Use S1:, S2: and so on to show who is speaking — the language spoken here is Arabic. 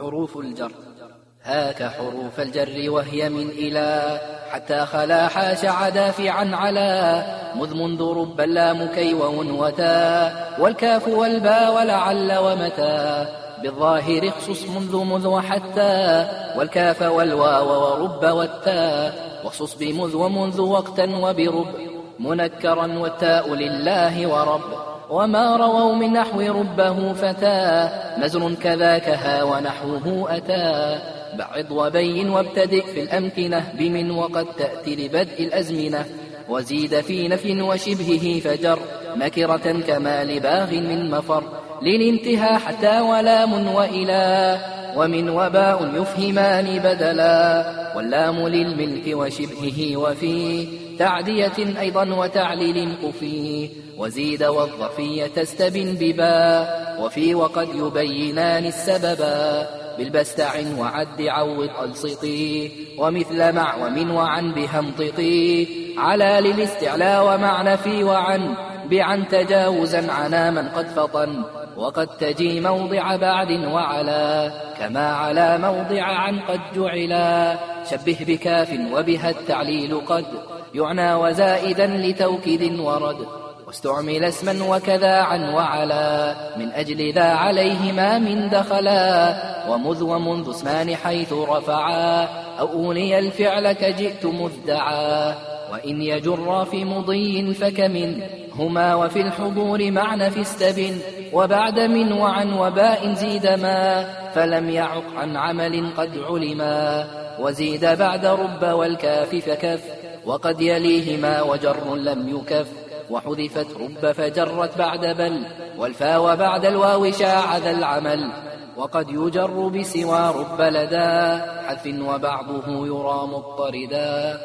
S1: حروف الجر. هاك حروف الجر وهي من إلى. حتى خلا حاش عدافعا على مذ منذ رب اللام كي وتا والكاف والباء ولعل ومتى بالظاهر اخصص منذ مذ وحتى والكاف والواو ورب والتاء واخصص بمذ ومنذ وقتا وبرب. منكرا والتاء لله ورب. وما رووا من نحو ربه فتى مزر كذاك ها ونحوه أتى بعض وبين وابتدئ في الأمكنة بمن وقد تأتي لبدء الأزمنة وزيد في نفي وشبهه فجر نكرة كما لباغ من مفر للانتهى حتى ولام وإلى ومن وباء يفهمان بدلا واللام للملك وشبهه وفي تعدية أيضا وتعليل قفي وزيد والظفية تستبن ببا وفي وقد يبينان السببا بالبستع وعد عوض ألصطي ومثل مع ومن وعن بهمططي على للاستعلاء ومعنى في وعن بعن تجاوزا عنا من قد فطن. وقد تجي موضع بعد وعلا كما على موضع عن قد جعلا. شبه بكاف وبها التعليل قد يعنى وزائدا لتوكيد ورد. واستعمل اسما وكذا عن وعلا من أجل ذا عليهما من دخلا. ومذ ومنذ اسمان حيث رفعا. أو أولي الفعل كجئت مذدعا. وإن يجر في مضي فكمن هما وفي الحضور معنى في استبن وبعد من وعن وباء زيد ما فلم يعق عن عمل قد علما وزيد بعد رب والكاف فكف وقد يليهما وجر لم يكف وحذفت رب فجرت بعد بل والفا وبعد الواو شاع ذا العمل وقد يجر بسوى رب لدى حذف وبعضه يرى مضطردا